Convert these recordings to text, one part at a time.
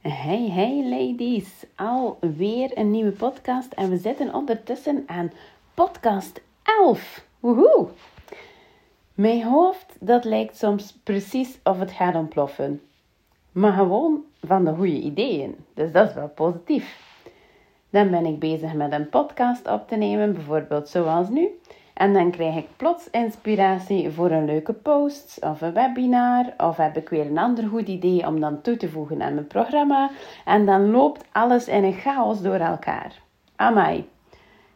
Hey, hey ladies, alweer een nieuwe podcast en we zitten ondertussen aan podcast 11. Woehoe! Mijn hoofd, dat lijkt soms precies of het gaat ontploffen. Maar gewoon van de goede ideeën, dus dat is wel positief. Dan ben ik bezig met een podcast op te nemen, bijvoorbeeld zoals nu. En dan krijg ik plots inspiratie voor een leuke post of een webinar. Of heb ik weer een ander goed idee om dan toe te voegen aan mijn programma. En dan loopt alles in een chaos door elkaar. Amai.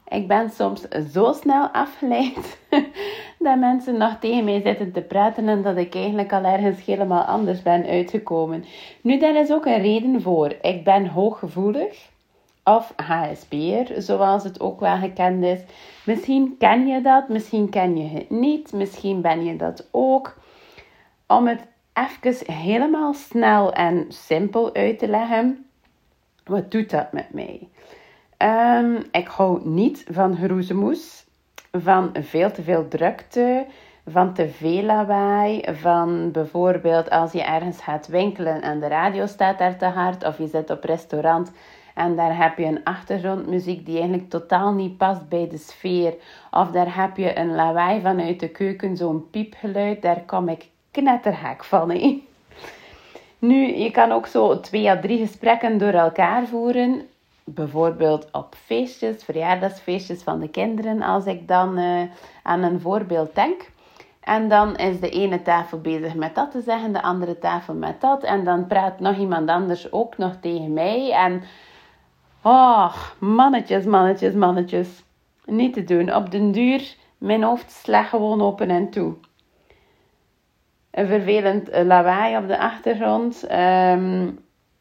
Ik ben soms zo snel afgeleid dat mensen nog tegen mij zitten te praten en dat ik eigenlijk al ergens helemaal anders ben uitgekomen. Nu, daar is ook een reden voor. Ik ben hooggevoelig of HSP'er, zoals het ook wel gekend is. Misschien ken je dat, misschien ken je het niet, misschien ben je dat ook. Om het even helemaal snel en simpel uit te leggen, wat doet dat met mij? Um, ik hou niet van geroezemoes, van veel te veel drukte, van te veel lawaai, van bijvoorbeeld als je ergens gaat winkelen en de radio staat daar te hard, of je zit op restaurant en daar heb je een achtergrondmuziek die eigenlijk totaal niet past bij de sfeer. Of daar heb je een lawaai vanuit de keuken, zo'n piepgeluid. Daar kom ik knetterhek van. Hé. Nu, je kan ook zo twee à drie gesprekken door elkaar voeren. Bijvoorbeeld op feestjes, verjaardagsfeestjes van de kinderen, als ik dan uh, aan een voorbeeld denk. En dan is de ene tafel bezig met dat te zeggen, de andere tafel met dat. En dan praat nog iemand anders ook nog tegen mij. En Oh, mannetjes, mannetjes, mannetjes. Niet te doen. Op den duur, mijn hoofd slaat gewoon open en toe. Een vervelend eh, lawaai op de achtergrond. Ehm,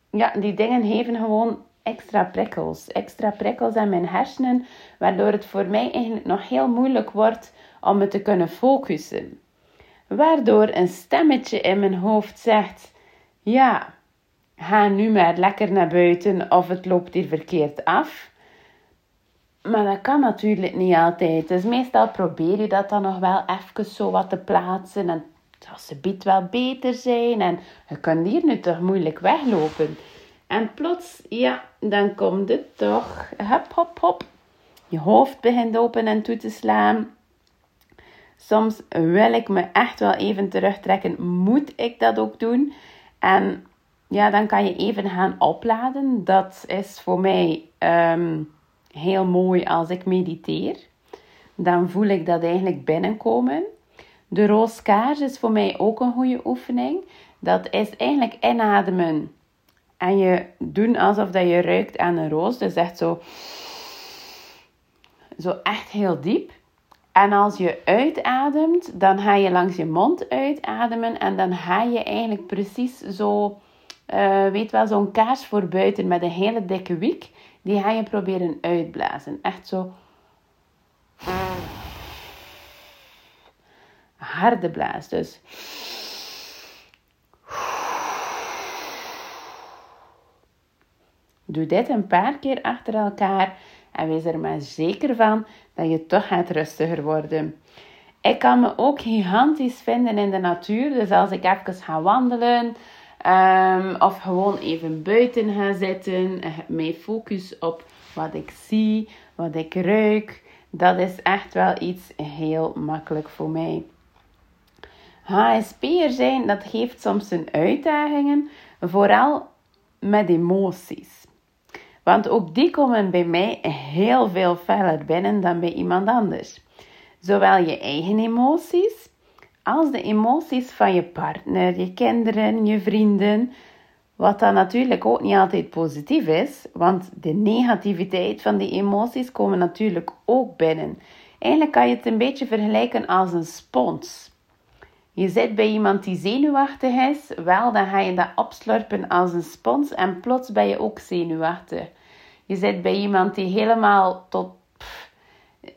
ja, die dingen geven gewoon extra prikkels. Extra prikkels aan mijn hersenen, waardoor het voor mij eigenlijk nog heel moeilijk wordt om me te kunnen focussen. Waardoor een stemmetje in mijn hoofd zegt: Ja, ga nu maar lekker naar buiten of het loopt hier verkeerd af. Maar dat kan natuurlijk niet altijd. Dus meestal probeer je dat dan nog wel even zo wat te plaatsen. En als ze biedt wel beter zijn. En je kunt hier nu toch moeilijk weglopen. En plots, ja, dan komt het toch. Hop, hop, hop. Je hoofd begint open en toe te slaan. Soms wil ik me echt wel even terugtrekken. Moet ik dat ook doen? En ja, dan kan je even gaan opladen. Dat is voor mij ehm, heel mooi als ik mediteer. Dan voel ik dat eigenlijk binnenkomen. De rooskaars is voor mij ook een goede oefening. Dat is eigenlijk inademen. En je doen alsof dat je ruikt aan een roos. Dus echt zo, zo echt heel diep. En als je uitademt, dan ga je langs je mond uitademen. En dan ga je eigenlijk precies zo uh, weet wel, zo'n kaars voor buiten met een hele dikke wiek. Die ga je proberen uitblazen. Echt zo. Harde blaas dus. Doe dit een paar keer achter elkaar en wees er maar zeker van dat je toch gaat rustiger worden. Ik kan me ook gigantisch vinden in de natuur. Dus als ik even ga wandelen, Um, of gewoon even buiten gaan zitten. Mijn focus op wat ik zie, wat ik ruik. Dat is echt wel iets heel makkelijk voor mij. HSP'er zijn, dat geeft soms een uitdagingen. Vooral met emoties. Want ook die komen bij mij heel veel feller binnen dan bij iemand anders. Zowel je eigen emoties als de emoties van je partner, je kinderen, je vrienden. Wat dan natuurlijk ook niet altijd positief is, want de negativiteit van die emoties komen natuurlijk ook binnen. Eigenlijk kan je het een beetje vergelijken als een spons. Je zit bij iemand die zenuwachtig is, wel dan ga je dat opslurpen als een spons en plots ben je ook zenuwachtig. Je zit bij iemand die helemaal tot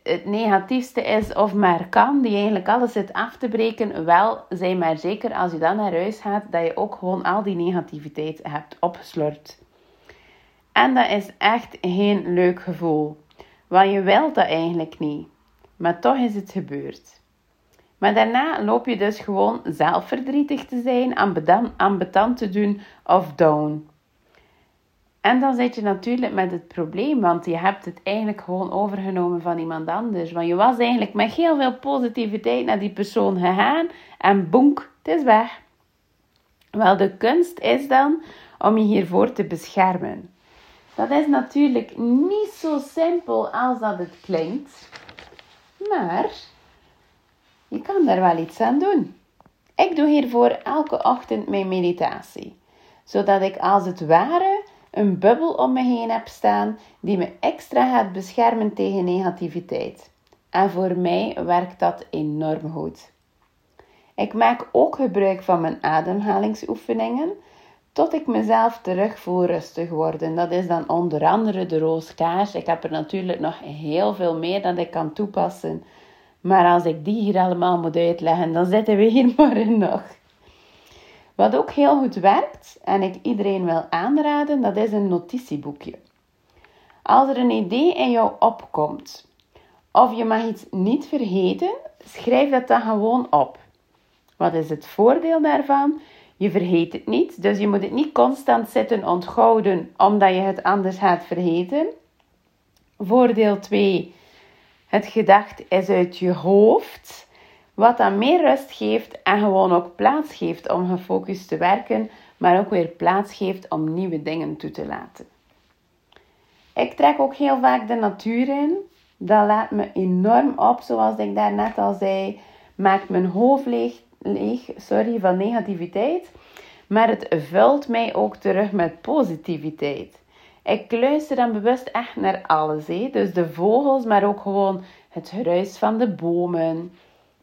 het negatiefste is of maar kan, die eigenlijk alles zit af te breken, wel, zijn maar zeker als je dan naar huis gaat, dat je ook gewoon al die negativiteit hebt opgeslurpt. En dat is echt geen leuk gevoel, want je wilt dat eigenlijk niet. Maar toch is het gebeurd. Maar daarna loop je dus gewoon zelf verdrietig te zijn, ambetant te doen of down. En dan zit je natuurlijk met het probleem, want je hebt het eigenlijk gewoon overgenomen van iemand anders. Want je was eigenlijk met heel veel positiviteit naar die persoon gegaan en boenk, het is weg. Wel, de kunst is dan om je hiervoor te beschermen. Dat is natuurlijk niet zo simpel als dat het klinkt, maar je kan daar wel iets aan doen. Ik doe hiervoor elke ochtend mijn meditatie, zodat ik als het ware een bubbel om me heen heb staan die me extra gaat beschermen tegen negativiteit. En voor mij werkt dat enorm goed. Ik maak ook gebruik van mijn ademhalingsoefeningen tot ik mezelf terug voel rustig worden. Dat is dan onder andere de rooskaars. Ik heb er natuurlijk nog heel veel meer dat ik kan toepassen. Maar als ik die hier allemaal moet uitleggen, dan zitten we hier maar in nog. Wat ook heel goed werkt en ik iedereen wil aanraden, dat is een notitieboekje. Als er een idee in jou opkomt, of je mag iets niet vergeten, schrijf dat dan gewoon op. Wat is het voordeel daarvan? Je vergeet het niet, dus je moet het niet constant zitten onthouden omdat je het anders gaat vergeten. Voordeel 2. Het gedacht is uit je hoofd. Wat dan meer rust geeft en gewoon ook plaats geeft om gefocust te werken, maar ook weer plaats geeft om nieuwe dingen toe te laten. Ik trek ook heel vaak de natuur in. Dat laat me enorm op, zoals ik daarnet al zei. Maakt mijn hoofd leeg, sorry, van negativiteit. Maar het vult mij ook terug met positiviteit. Ik luister dan bewust echt naar alles. Hè? Dus de vogels, maar ook gewoon het geruis van de bomen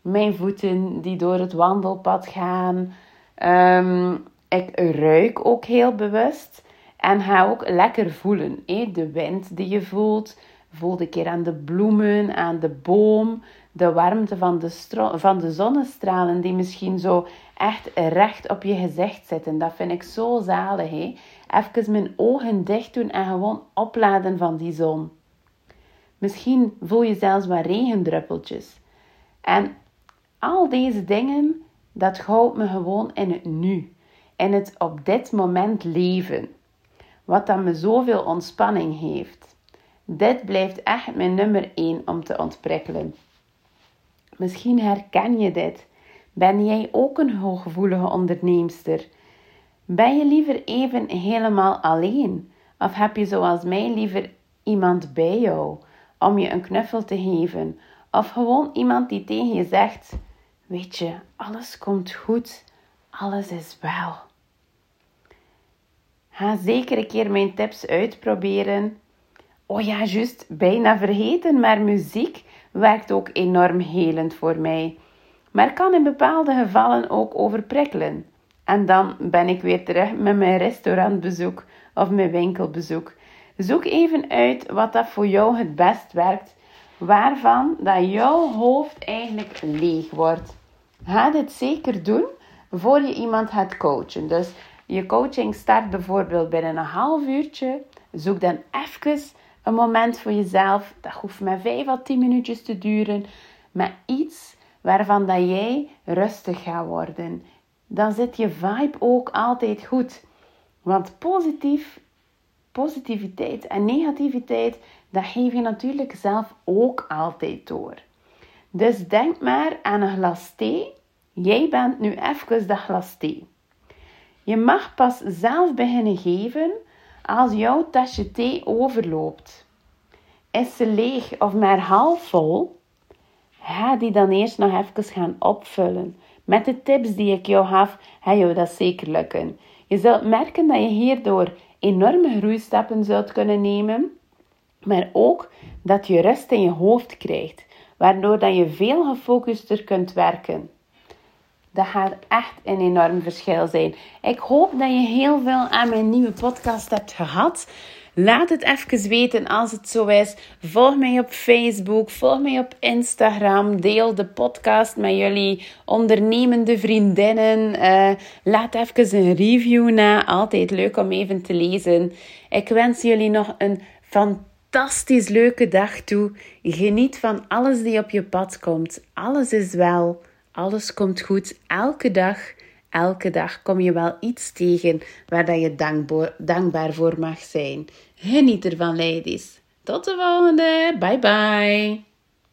mijn voeten die door het wandelpad gaan. Ehm, ik ruik ook heel bewust en ga ook lekker voelen. De wind die je voelt. Voel de keer aan de bloemen, aan de boom. De warmte van de, van de zonnestralen die misschien zo echt recht op je gezicht zitten. Dat vind ik zo zalig. Hè? Even mijn ogen dicht doen en gewoon opladen van die zon. Misschien voel je zelfs wat regendruppeltjes. En al deze dingen, dat houdt me gewoon in het nu. In het op dit moment leven. Wat dan me zoveel ontspanning heeft. Dit blijft echt mijn nummer 1 om te ontprikkelen. Misschien herken je dit. Ben jij ook een hooggevoelige onderneemster? Ben je liever even helemaal alleen? Of heb je zoals mij liever iemand bij jou om je een knuffel te geven? Of gewoon iemand die tegen je zegt: Weet je, alles komt goed, alles is wel. Ga zeker een keer mijn tips uitproberen. Oh ja, juist, bijna vergeten, maar muziek werkt ook enorm helend voor mij. Maar kan in bepaalde gevallen ook overprikkelen. En dan ben ik weer terug met mijn restaurantbezoek of mijn winkelbezoek. Zoek even uit wat dat voor jou het best werkt, waarvan dat jouw hoofd eigenlijk leeg wordt. Ga dit zeker doen voor je iemand gaat coachen. Dus je coaching start bijvoorbeeld binnen een half uurtje. Zoek dan even een moment voor jezelf. Dat hoeft maar 5 à 10 minuutjes te duren. Met iets waarvan dat jij rustig gaat worden. Dan zit je vibe ook altijd goed. Want positief, positiviteit en negativiteit, dat geef je natuurlijk zelf ook altijd door. Dus denk maar aan een glas thee. Jij bent nu even dat glas thee. Je mag pas zelf beginnen geven als jouw tasje thee overloopt. Is ze leeg of maar half vol? Ga die dan eerst nog even gaan opvullen. Met de tips die ik jou gaf, ga je dat zeker lukken. Je zult merken dat je hierdoor enorme groeistappen zult kunnen nemen, maar ook dat je rust in je hoofd krijgt waardoor dat je veel gefocuster kunt werken. Dat gaat echt een enorm verschil zijn. Ik hoop dat je heel veel aan mijn nieuwe podcast hebt gehad. Laat het even weten als het zo is. Volg mij op Facebook, volg mij op Instagram. Deel de podcast met jullie ondernemende vriendinnen. Uh, laat even een review na. Altijd leuk om even te lezen. Ik wens jullie nog een fantastisch leuke dag toe. Geniet van alles die op je pad komt. Alles is wel. Alles komt goed elke dag. Elke dag kom je wel iets tegen waar je dankbaar, dankbaar voor mag zijn. Geniet ervan, ladies. Tot de volgende. Bye bye.